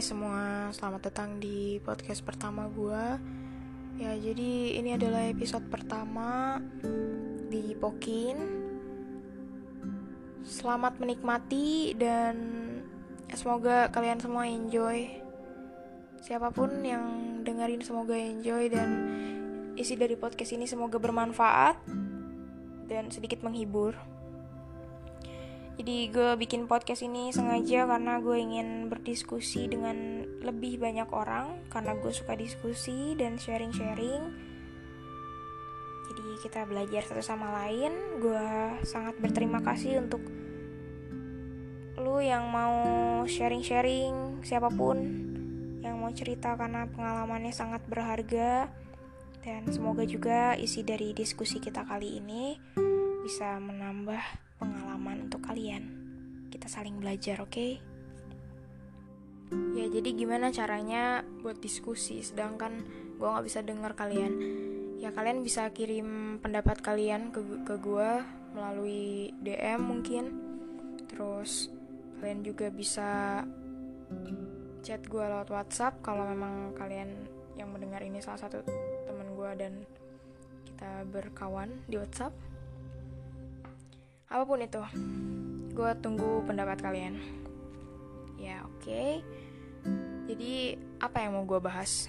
Hai semua, selamat datang di podcast pertama gue Ya jadi ini adalah episode pertama di Pokin. Selamat menikmati dan semoga kalian semua enjoy. Siapa pun yang dengerin semoga enjoy dan isi dari podcast ini semoga bermanfaat Dan sedikit menghibur jadi gue bikin podcast ini sengaja karena gue ingin berdiskusi dengan lebih banyak orang karena gue suka diskusi dan sharing-sharing. Jadi kita belajar satu sama lain. Gue sangat berterima kasih untuk lu yang mau sharing-sharing siapa pun yang mau cerita karena pengalamannya sangat berharga dan semoga juga isi dari diskusi kita kali ini bisa menambah pengalaman untuk kalian. Kita saling belajar, oke? Okay? Ya, jadi gimana caranya buat diskusi sedangkan gue nggak bisa dengar kalian? Ya, kalian bisa kirim pendapat kalian ke, ke gue melalui DM mungkin. Terus kalian juga bisa chat gue lewat WhatsApp kalau memang kalian yang mendengar ini salah satu teman gue dan kita berkawan di WhatsApp apa pun itu gue tunggu pendapat kalian. Ya oke. Okay. jadi apa yang mau gue bahas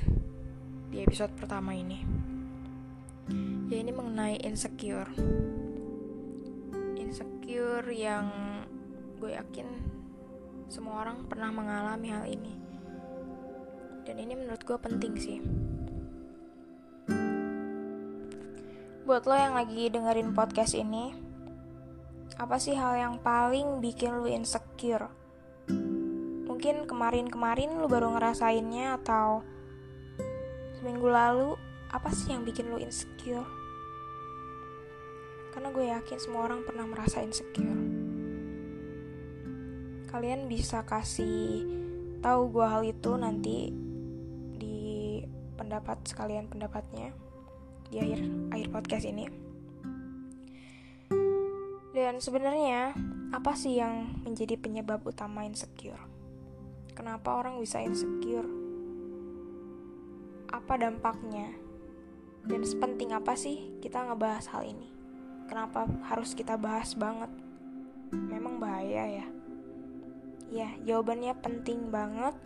di episode pertama ini? Ya ini mengenai insecure. Insecure yang gue yakin semua orang pernah mengalami hal ini. Dan ini menurut gue penting sih. Buat lo yang lagi dengerin podcast ini apa sih hal yang paling bikin lu insecure? Mungkin kemarin-kemarin lu baru ngerasainnya atau seminggu lalu, apa sih yang bikin lu insecure? Karena gue yakin semua orang pernah merasa insecure. Kalian bisa kasih tahu gue hal itu nanti di pendapat sekalian pendapatnya di akhir akhir podcast ini. Dan sebenarnya apa sih yang menjadi penyebab utama insecure? Kenapa orang bisa insecure? Apa dampaknya? Dan sepenting apa sih kita ngebahas hal ini? Kenapa harus kita bahas banget? Memang bahaya ya? Ya, jawabannya penting banget.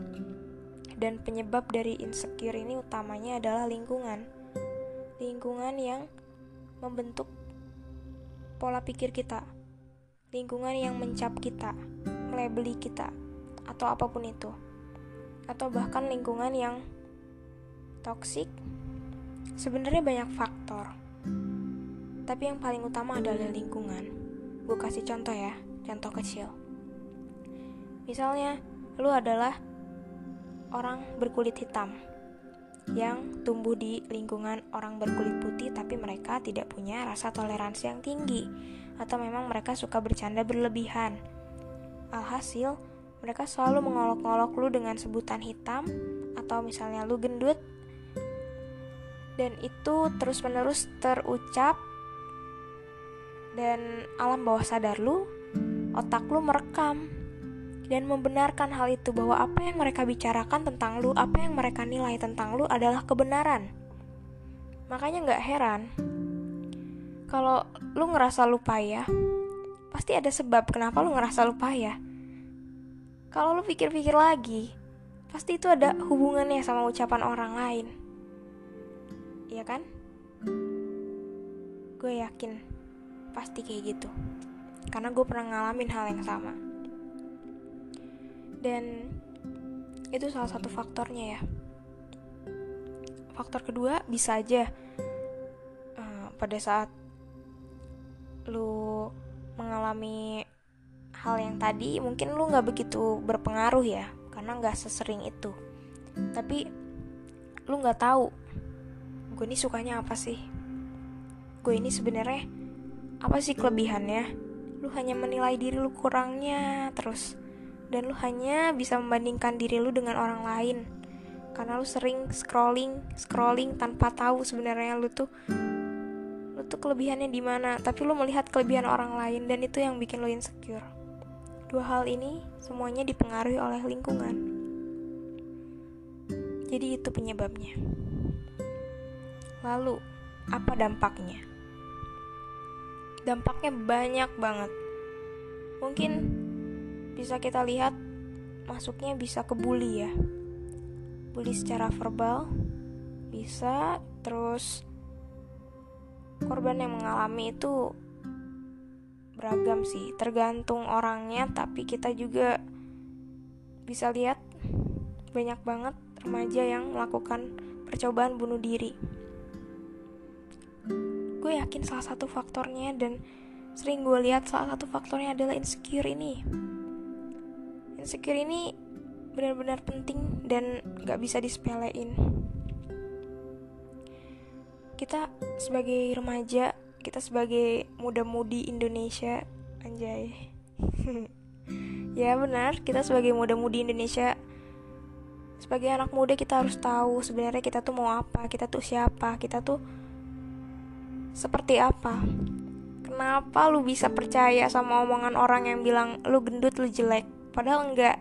Dan penyebab dari insecure ini utamanya adalah lingkungan. Lingkungan yang membentuk pola pikir kita, lingkungan yang mencap kita, melebeli kita, atau apa pun itu, atau bahkan lingkungan yang toksik. Sebenarnya banyak faktor, tapi yang paling utama adalah lingkungan. Gue kasih contoh ya, contoh kecil. Misalnya, lu adalah orang berkulit hitam yang tumbuh di lingkungan orang berkulit putih tapi mereka tidak punya rasa toleransi yang tinggi atau memang mereka suka bercanda berlebihan. Alhasil, mereka selalu mengolok-olok lu dengan sebutan hitam atau misalnya lu gendut dan itu terus-menerus terucap dan alam bawah sadar lu, otak lu merekam dan membenarkan hal itu bahwa apa yang mereka bicarakan tentang lu, apa yang mereka nilai tentang lu adalah kebenaran. Makanya nggak heran kalau lu ngerasa lupa ya, pasti ada sebab kenapa lu ngerasa lupa ya. Kalau lu pikir-pikir lagi, pasti itu ada hubungannya sama ucapan orang lain. Iya kan? Gue yakin pasti kayak gitu. Karena gue pernah ngalamin hal yang sama dan itu salah satu faktornya ya. Faktor kedua bisa aja uh, pada saat lu mengalami hal yang tadi mungkin lu nggak begitu berpengaruh ya karena nggak sesering itu. Tapi lu nggak tahu gue ini sukanya apa sih? Gue ini sebenarnya apa sih kelebihannya? Lu hanya menilai diri lu kurangnya terus dan lu hanya bisa membandingkan diri lu dengan orang lain karena lu sering scrolling scrolling tanpa tahu sebenarnya lu tuh lu tuh kelebihannya di mana tapi lu melihat kelebihan orang lain dan itu yang bikin lu insecure dua hal ini semuanya dipengaruhi oleh lingkungan Jadi itu penyebabnya. Lalu, apa dampaknya? Dampaknya banyak banget. Mungkin bisa kita lihat masuknya bisa ke bully ya. Bully secara verbal bisa terus korban yang mengalami itu beragam sih, tergantung orangnya, tapi kita juga bisa lihat banyak banget remaja yang melakukan percobaan bunuh diri. Gue yakin salah satu faktornya dan sering gue lihat salah satu faktornya adalah insecure ini. Insecure ini benar-benar penting dan gak bisa disepelein. Kita sebagai remaja, kita sebagai muda-mudi Indonesia, anjay. ya benar, kita sebagai muda-mudi Indonesia sebagai anak muda kita harus tahu sebenarnya kita tuh mau apa, kita tuh siapa, kita tuh seperti apa. Kenapa lu bisa percaya sama omongan orang yang bilang lu gendut, lu jelek, padahal enggak.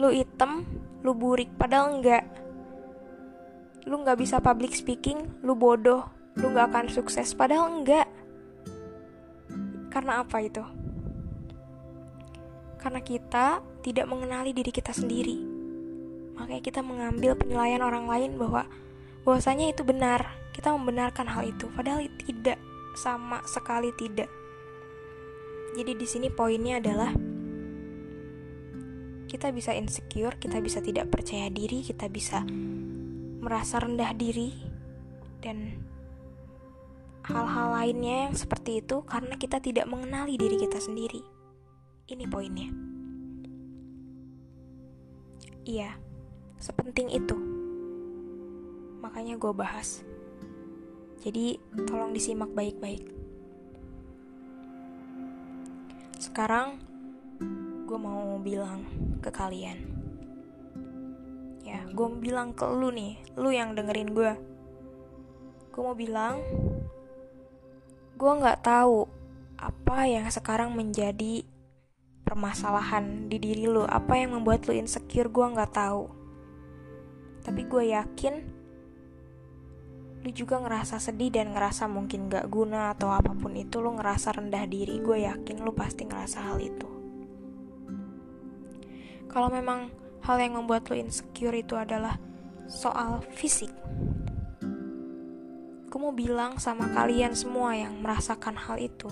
Lu hitam, lu burik, padahal enggak. Lu nggak bisa public speaking, lu bodoh, lu nggak akan sukses, padahal enggak. Karena apa itu? Karena kita tidak mengenali diri kita sendiri makanya kita mengambil penilaian orang lain bahwa bahwasanya itu benar kita membenarkan hal itu padahal tidak sama sekali tidak jadi di sini poinnya adalah kita bisa insecure kita bisa tidak percaya diri kita bisa merasa rendah diri dan hal-hal lainnya yang seperti itu karena kita tidak mengenali diri kita sendiri ini poinnya iya sepenting itu. Makanya gue bahas. Jadi tolong disimak baik-baik. Sekarang gue mau bilang ke kalian. Ya, gue mau bilang ke lu nih, lu yang dengerin gue. Gue mau bilang, gue nggak tahu apa yang sekarang menjadi permasalahan di diri lu, apa yang membuat lu insecure, gue nggak tahu tapi gue yakin lu juga ngerasa sedih dan ngerasa mungkin gak guna atau apa pun itu lu ngerasa rendah diri gue yakin lu pasti ngerasa hal itu kalau memang hal yang membuat lu insecure itu adalah soal fisik gue mau bilang sama kalian semua yang merasakan hal itu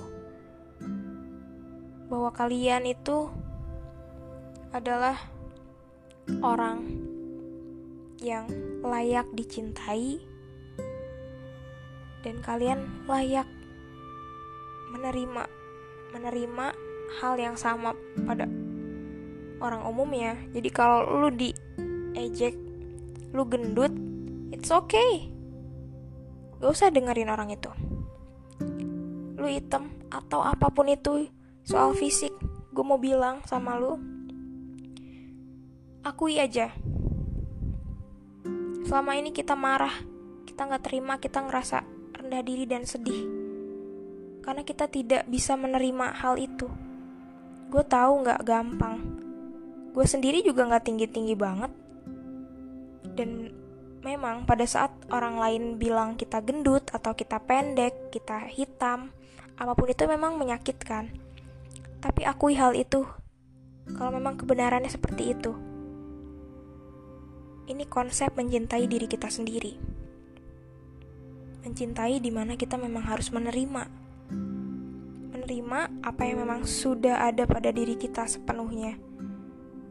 bahwa kalian itu adalah orang yang layak dicintai, dan kalian layak menerima menerima hal yang sama pada orang umum ya. Jadi kalau lu di ejek, lu gendut, it's okay. Gak usah dengerin orang itu. Lu hitam atau apa pun itu soal fisik, gue mau bilang sama lu, akui aja Selama ini kita marah, kita nggak terima, kita ngerasa rendah diri dan sedih. Karena kita tidak bisa menerima hal itu. Gue tahu nggak gampang. Gue sendiri juga nggak tinggi-tinggi banget. Dan memang pada saat orang lain bilang kita gendut atau kita pendek, kita hitam, apa pun itu memang menyakitkan. Tapi akui hal itu. Kalau memang kebenarannya seperti itu ini konsep mencintai diri kita sendiri. Mencintai di mana kita memang harus menerima. Menerima apa yang memang sudah ada pada diri kita sepenuhnya.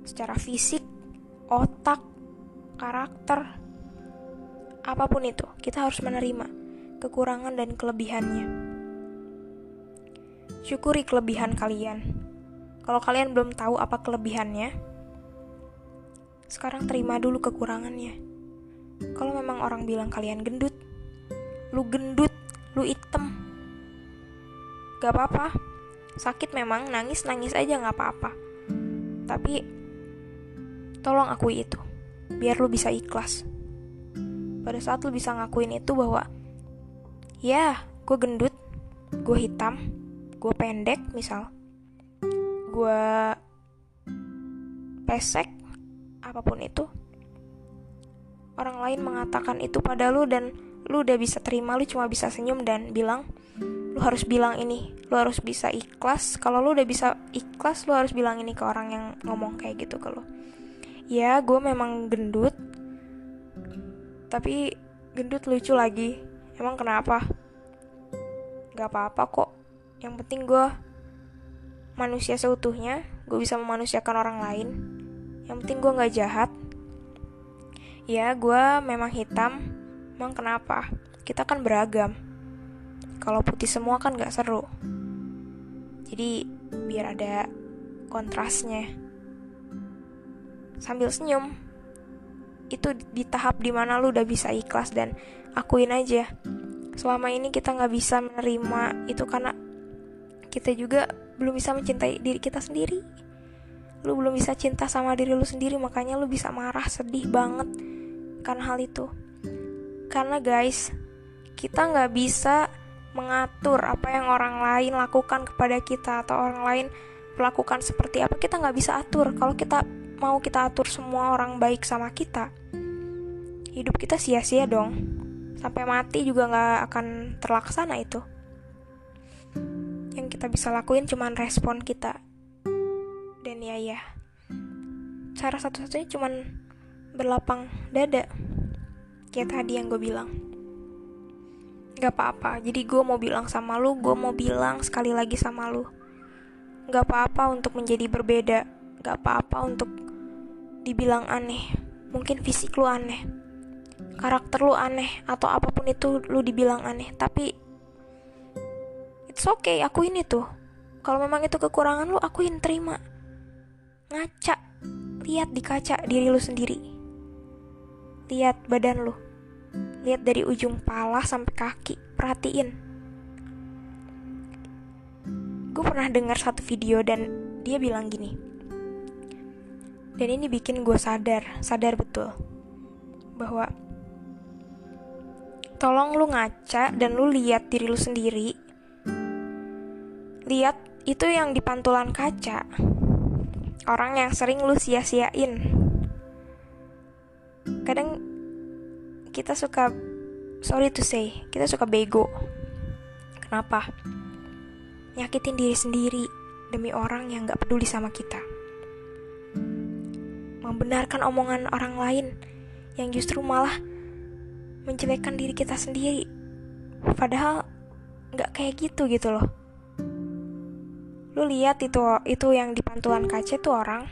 Secara fisik, otak, karakter, apa pun itu, kita harus menerima kekurangan dan kelebihannya. Syukuri kelebihan kalian. Kalau kalian belum tahu apa kelebihannya, sekarang terima dulu kekurangannya. Kalau memang orang bilang kalian gendut, lu gendut, lu item, gak apa-apa. Sakit memang, nangis-nangis aja gak apa-apa. Tapi, tolong akui itu, biar lu bisa ikhlas. Pada saat lu bisa ngakuin itu bahwa, ya, gue gendut, gue hitam, gue pendek misal, gue pesek, apa pun itu orang lain mengatakan itu pada lu dan lu udah bisa terima lu cuma bisa senyum dan bilang lu harus bilang ini lu harus bisa ikhlas kalau lu udah bisa ikhlas lu harus bilang ini ke orang yang ngomong kayak gitu ke lu ya gue memang gendut tapi gendut lucu lagi emang kenapa gak apa-apa kok yang penting gue manusia seutuhnya gue bisa memanusiakan orang lain yang penting gue gak jahat ya gue memang hitam Emang kenapa? Kita kan beragam. Kalau putih semua kan gak seru. Jadi biar ada kontrasnya. Sambil senyum. Itu di tahap di mana lu udah bisa ikhlas dan akuin aja. Selama ini kita gak bisa menerima itu karena kita juga belum bisa mencintai diri kita sendiri. Lu belum bisa cinta sama diri lu sendiri makanya lu bisa marah sedih banget karena hal itu karena guys kita nggak bisa mengatur apa yang orang lain lakukan kepada kita atau orang lain melakukan seperti apa kita nggak bisa atur kalau kita mau kita atur semua orang baik sama kita hidup kita sia-sia dong. Sampai mati juga nggak akan terlaksana itu. Yang kita bisa lakuin cuman respon kita dan ya ya. Cara satu-satunya cuman berlapang dada. Kayak tadi yang gue bilang. Gak apa-apa, jadi gue mau bilang sama lu, gue mau bilang sekali lagi sama lu. Gak apa-apa untuk menjadi berbeda. Gak apa-apa untuk dibilang aneh Mungkin fisik lu aneh Karakter lu aneh Atau apa pun itu lu dibilang aneh Tapi It's okay, akuin itu Kalau memang itu kekurangan lu, akuin, terima Ngaca Lihat di kaca diri lu sendiri Lihat badan lu. Lihat dari ujung pala sampai kaki. Perhatiin. Gue pernah dengar satu video dan dia bilang gini. Dan ini bikin gue sadar, sadar betul. Bahwa tolong lu ngaca dan lu lihat diri lu sendiri. Lihat itu yang di pantulan kaca. Orang yang sering lu sia-siain kadang kita suka sorry to say kita suka bego kenapa nyakitin diri sendiri demi orang yang gak peduli sama kita membenarkan omongan orang lain yang justru malah menjelekkan diri kita sendiri. Padahal gak kayak gitu gitu loh. Lu lihat itu itu yang di pantulan kaca tuh orang.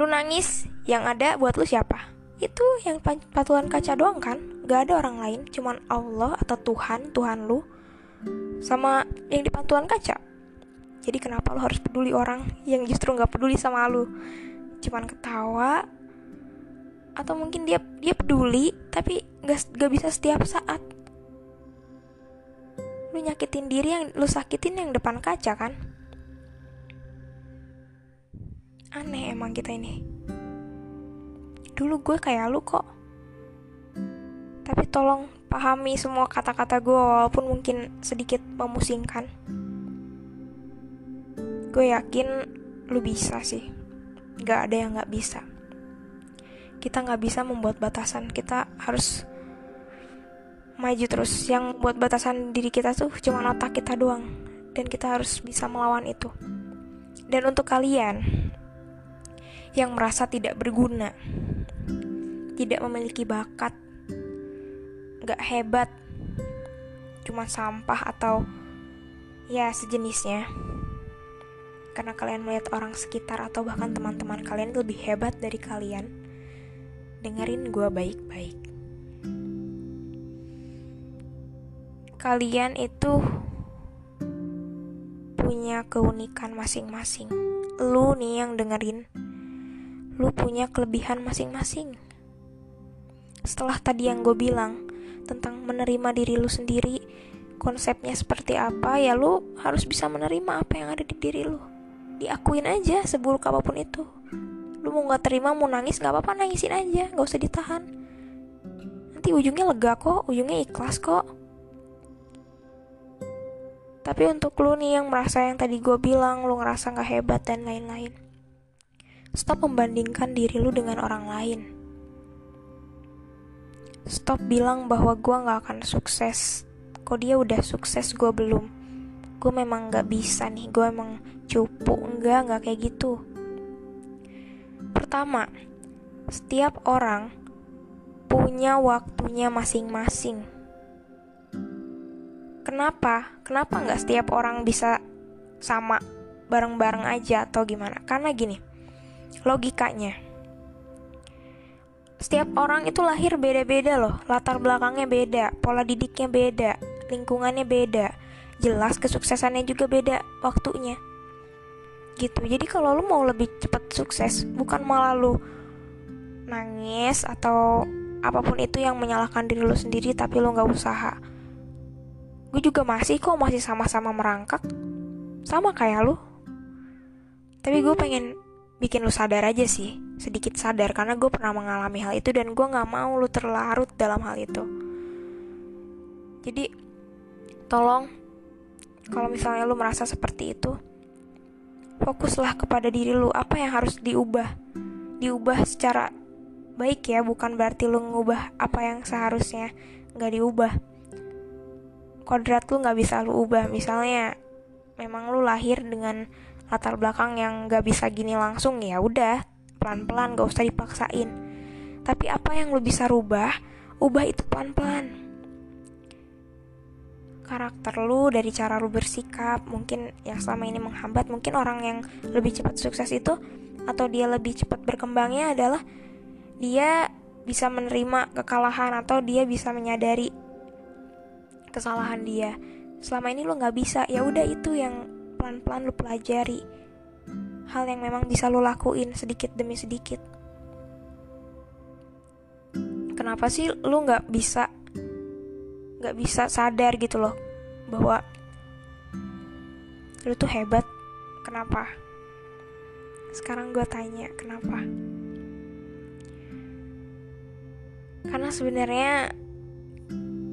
Lu nangis yang ada buat lu siapa? Itu yang patuhan kaca doang kan? Gak ada orang lain cuman Allah atau Tuhan Tuhan lu sama yang di pantulan kaca. Jadi kenapa lu harus peduli orang yang justru nggak peduli sama lu cuman ketawa atau mungkin dia dia peduli tapi gak, gak bisa setiap saat. Lu nyakitin diri yang lu sakitin yang depan kaca kan? Aneh emang kita ini. Dulu gue kayak lu kok. Tapi tolong pahami semua kata-kata gue walaupun mungkin sedikit memusingkan. Gue yakin lu bisa sih gak ada yang gak bisa. Kita gak bisa membuat batasan. Kita harus maju terus. Yang buat batasan diri kita tuh cuma otak kita doang. Dan kita harus bisa melawan itu. Dan untuk kalian yang merasa tidak berguna tidak memiliki bakat, gak hebat, cuma sampah atau ya sejenisnya. Karena kalian melihat orang sekitar atau bahkan teman-teman kalian lebih hebat dari kalian, dengerin gue baik-baik. Kalian itu punya keunikan masing-masing. Lu nih yang dengerin, lu punya kelebihan masing-masing setelah tadi yang gue bilang tentang menerima diri lu sendiri konsepnya seperti apa ya lu harus bisa menerima apa yang ada di diri lu diakuin aja seburuk apa pun itu. Lu mau nggak terima mau nangis nggak apa-apa nangisin aja nggak usah ditahan. Nanti ujungnya lega kok ujungnya ikhlas kok. Tapi untuk lu nih yang merasa yang tadi gue bilang lu ngerasa nggak hebat dan lain-lain stop membandingkan diri lu dengan orang lain. Stop bilang bahwa gue gak akan sukses. Kok dia udah sukses gue belum gue memang gak bisa nih gue emang cupu. Enggak nggak kayak gitu. Pertama setiap orang punya waktunya masing-masing. Kenapa? Kenapa nggak setiap orang bisa sama bareng-bareng aja atau gimana? Karena gini logikanya. Setiap orang itu lahir beda-beda loh. Latar belakangnya beda pola didiknya beda lingkungannya beda jelas kesuksesannya juga beda waktunya. Gitu. Jadi kalau lu mau lebih cepat sukses bukan malah lu nangis atau apa pun itu yang menyalahkan diri lu sendiri tapi lu nggak usaha. Gue juga masih kok masih sama-sama merangkak. Sama kayak lu. Tapi gue pengen bikin lu sadar aja sih. Sedikit sadar karena gue pernah mengalami hal itu dan gue nggak mau lu terlarut dalam hal itu. Jadi tolong kalau misalnya lu merasa seperti itu fokuslah kepada diri lu. Apa yang harus diubah? Diubah secara baik ya bukan berarti lu ngubah apa yang seharusnya nggak diubah. Kodrat lu nggak bisa lu ubah. Misalnya memang lu lahir dengan latar belakang yang nggak bisa gini langsung ya udah pelan pelan gak usah dipaksain. Tapi apa yang lu bisa rubah ubah itu pelan pelan karakter lu, dari cara lu bersikap, mungkin yang selama ini menghambat, mungkin orang yang lebih cepat sukses itu atau dia lebih cepat berkembangnya adalah dia bisa menerima kekalahan atau dia bisa menyadari kesalahan dia. Selama ini lu nggak bisa, ya udah itu yang pelan-pelan lu pelajari. Hal yang memang bisa lu lakuin sedikit demi sedikit. Kenapa sih lu nggak bisa nggak bisa sadar gitu loh bahwa lu tuh hebat. Kenapa? Sekarang gue tanya kenapa? Karena sebenarnya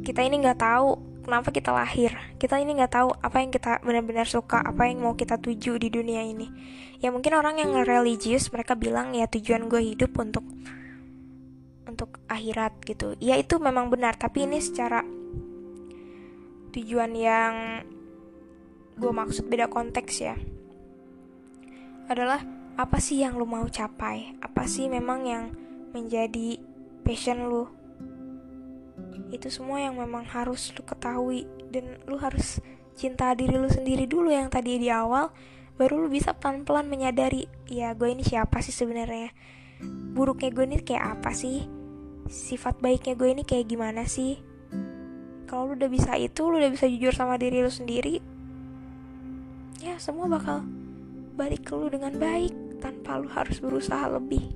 kita ini nggak tahu kenapa kita lahir. Kita ini nggak tahu apa yang kita benar-benar suka apa yang mau kita tuju di dunia ini. Ya mungkin orang yang religius mereka bilang ya tujuan gue hidup untuk untuk akhirat gitu. Ya itu memang benar tapi ini secara tujuan yang gue maksud beda konteks ya adalah apa sih yang lu mau capai? Apa sih memang yang menjadi passion lu? Itu semua yang memang harus lu ketahui dan lu harus cinta diri lu sendiri dulu yang tadi di awal baru lu bisa pelan-pelan menyadari ya gue ini siapa sih sebenarnya? Buruknya gue ini kayak apa sih? Sifat baiknya gue ini kayak gimana sih kalau lu udah bisa itu lu udah bisa jujur sama diri lu sendiri ya semua bakal balik ke lu dengan baik tanpa lu harus berusaha lebih.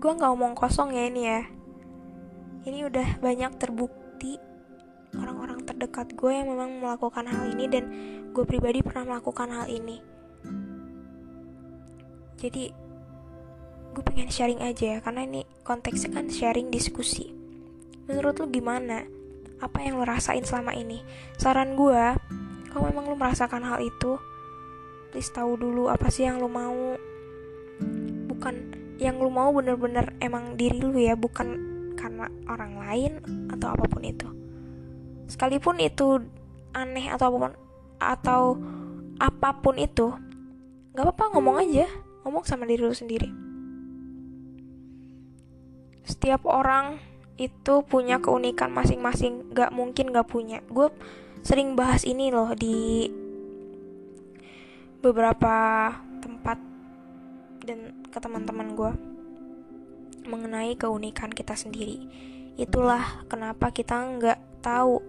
Gue nggak omong kosong ya ini ya. Ini udah banyak terbukti orang-orang terdekat gue yang memang melakukan hal ini dan gue pribadi pernah melakukan hal ini. Jadi gue pengen sharing aja ya karena ini konteksnya kan sharing diskusi Menurut lu gimana? Apa yang lu rasain selama ini? Saran gue, kalau memang lu merasakan hal itu, please tahu dulu apa sih yang lu mau. Bukan yang lu mau bener-bener emang diri lu ya, bukan karena orang lain atau apa pun itu. Sekalipun itu aneh atau apa pun atau apa pun itu, nggak apa-apa ngomong aja, ngomong sama diri lu sendiri. Setiap orang itu punya keunikan masing-masing. Gak mungkin gak punya. Gue sering bahas ini loh di beberapa tempat dan ke teman-teman gue mengenai keunikan kita sendiri. Itulah kenapa kita nggak tahu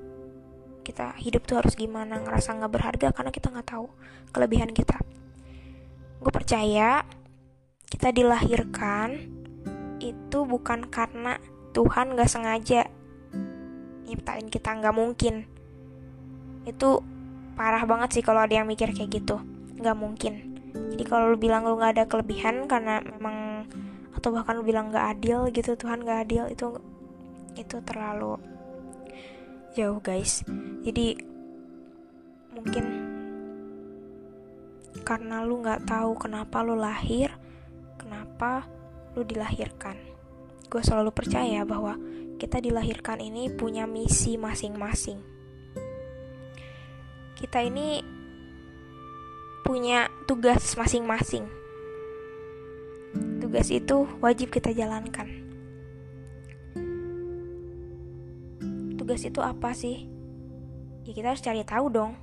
kita hidup tuh harus gimana ngerasa nggak berharga karena kita nggak tahu kelebihan kita. Gue percaya kita dilahirkan itu bukan karena Tuhan gak sengaja nyiptain kita nggak mungkin. Itu parah banget sih kalau ada yang mikir kayak gitu. Nggak mungkin. Jadi kalau lu bilang lu nggak ada kelebihan karena memang atau bahkan lu bilang nggak adil gitu Tuhan nggak adil itu itu terlalu jauh guys. Jadi mungkin karena lu nggak tahu kenapa lu lahir kenapa lu dilahirkan gue selalu percaya bahwa kita dilahirkan ini punya misi masing-masing. Kita ini punya tugas masing-masing. Tugas itu wajib kita jalankan. Tugas itu apa sih? Ya kita harus cari tahu dong.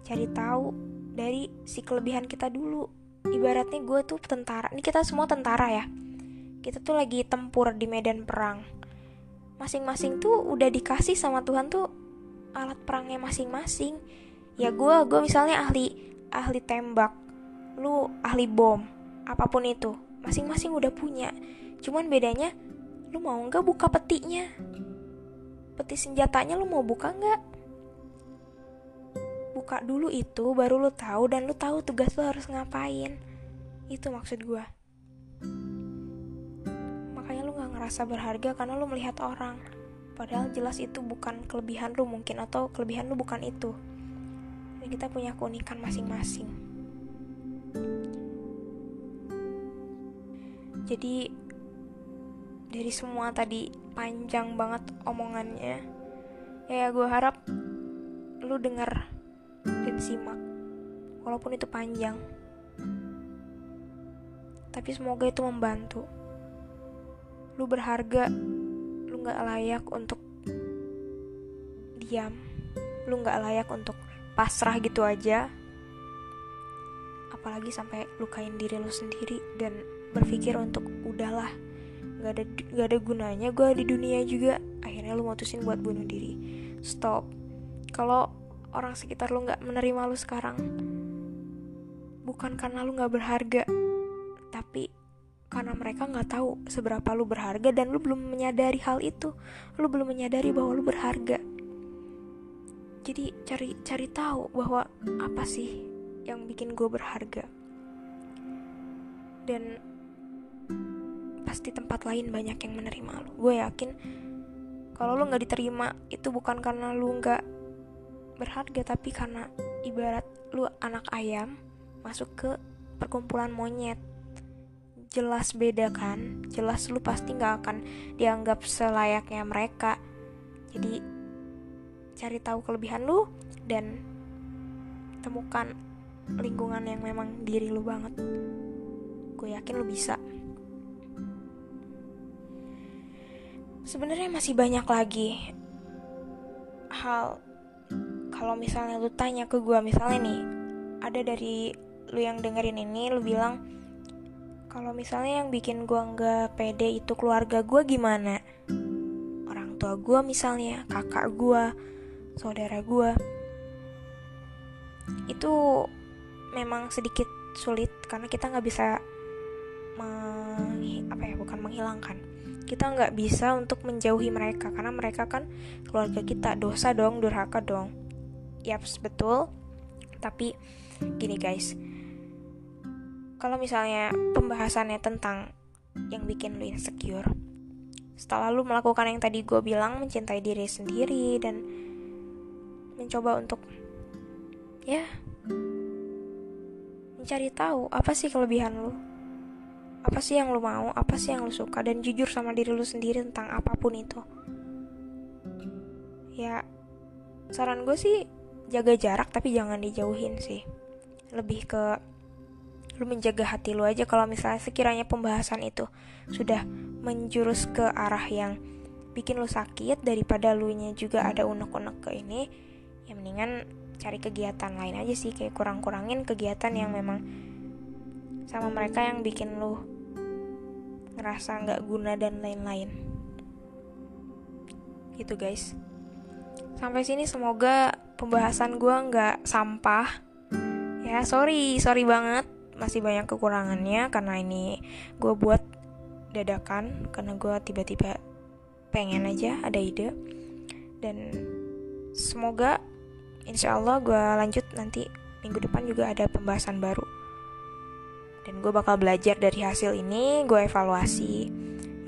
Cari tahu dari si kelebihan kita dulu. Ibaratnya gue tuh tentara. Ini kita semua tentara ya kita tuh lagi tempur di medan perang. Masing-masing tuh udah dikasih sama Tuhan tuh alat perangnya masing-masing. Ya gue gue misalnya ahli ahli tembak lu ahli bom apa pun itu masing-masing udah punya. Cuman bedanya lu mau nggak buka petinya? Peti senjatanya lu mau buka nggak? Buka dulu itu baru lu tahu dan lu tahu tugas lu harus ngapain. Itu maksud gue ngerasa berharga karena lu melihat orang. Padahal jelas itu bukan kelebihan lu mungkin atau kelebihan lu bukan itu. Dan kita punya keunikan masing-masing. Jadi dari semua tadi panjang banget omongannya ya gue harap lu denger dan simak. Walaupun itu panjang. Tapi semoga itu membantu lu berharga lu gak layak untuk diam lu gak layak untuk pasrah gitu aja. Apalagi sampai lukain diri lu sendiri dan berpikir untuk udahlah gak ada gak ada gunanya gue di dunia juga. Akhirnya lu mutusin buat bunuh diri. Stop. Kalau orang sekitar lu nggak menerima lu sekarang bukan karena lu nggak berharga karena mereka nggak tahu seberapa lu berharga dan lu belum menyadari hal itu. Lu belum menyadari bahwa lu berharga. Jadi cari cari tahu bahwa apa sih yang bikin gue berharga. Dan pasti tempat lain banyak yang menerima lu. Gue yakin kalau lu nggak diterima itu bukan karena lu nggak berharga tapi karena ibarat lu anak ayam masuk ke perkumpulan monyet jelas beda kan? Jelas lu pasti nggak akan dianggap selayaknya mereka. Jadi cari tahu kelebihan lu dan temukan lingkungan yang memang diri lu banget. Gue yakin lu bisa. Sebenarnya masih banyak lagi hal. Kalau misalnya lu tanya ke gue misalnya nih ada dari lu yang dengerin ini lu bilang kalau misalnya yang bikin gue nggak pede itu keluarga gue gimana? Orang tua gue misalnya kakak gue saudara gue itu memang sedikit sulit karena kita nggak bisa meng, apa ya bukan menghilangkan. Kita nggak bisa untuk menjauhi mereka karena mereka kan keluarga kita. Dosa dong durhaka dong. Yaps betul. Tapi gini guys kalau misalnya pembahasannya tentang yang bikin lu insecure setelah lu melakukan yang tadi gue bilang mencintai diri sendiri dan mencoba untuk ya mencari tahu apa sih kelebihan lu apa sih yang lu mau apa sih yang lu suka dan jujur sama diri lu sendiri tentang apa pun itu. Ya saran gue sih jaga jarak tapi jangan dijauhin sih. Lebih ke lu menjaga hati lu aja kalau misalnya sekiranya pembahasan itu sudah menjurus ke arah yang bikin lu sakit daripada lu nya juga ada unek-unek ke ini ya mendingan cari kegiatan lain aja sih kayak kurang-kurangin kegiatan yang memang sama mereka yang bikin lu ngerasa nggak guna dan lain-lain. Gitu guys. Sampai sini semoga pembahasan gue nggak sampah. Ya sorry sorry banget masih banyak kekurangannya karena ini gue buat dadakan karena gue tiba-tiba pengen aja ada ide. Dan semoga insya Allah gue lanjut nanti minggu depan juga ada pembahasan baru. Dan gue bakal belajar dari hasil ini gue evaluasi.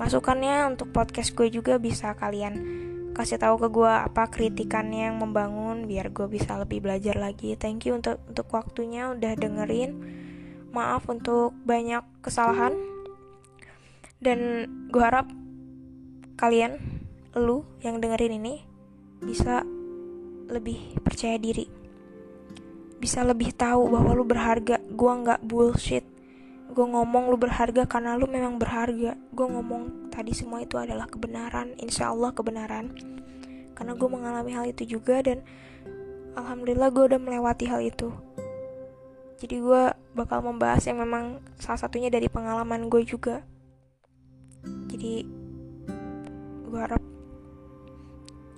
Masukannya untuk podcast gue juga bisa kalian kasih tahu ke gue apa kritikannya yang membangun biar gue bisa lebih belajar lagi. Thank you untuk untuk waktunya udah dengerin maaf untuk banyak kesalahan. Dan gue harap kalian lu yang dengerin ini bisa lebih percaya diri. Bisa lebih tahu bahwa lu berharga. Gue nggak bullshit. Gue ngomong lu berharga karena lu memang berharga. Gue ngomong tadi semua itu adalah kebenaran. Insya Allah kebenaran. Karena gue mengalami hal itu juga dan alhamdulillah gue udah melewati hal itu jadi gue bakal membahas yang memang salah satunya dari pengalaman gue juga. Jadi gue harap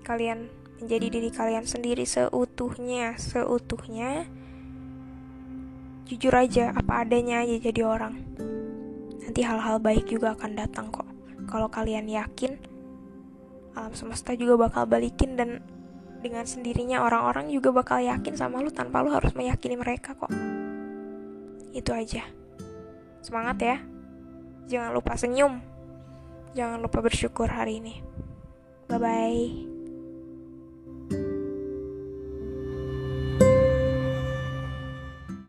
kalian menjadi diri kalian sendiri seutuhnya seutuhnya. Jujur aja apa adanya aja jadi orang. Nanti hal-hal baik juga akan datang kok. Kalau kalian yakin alam semesta juga bakal balikin dan dengan sendirinya orang-orang juga bakal yakin sama lu tanpa lu harus meyakini mereka kok itu aja. Semangat ya. Jangan lupa senyum. Jangan lupa bersyukur hari ini. Bye bye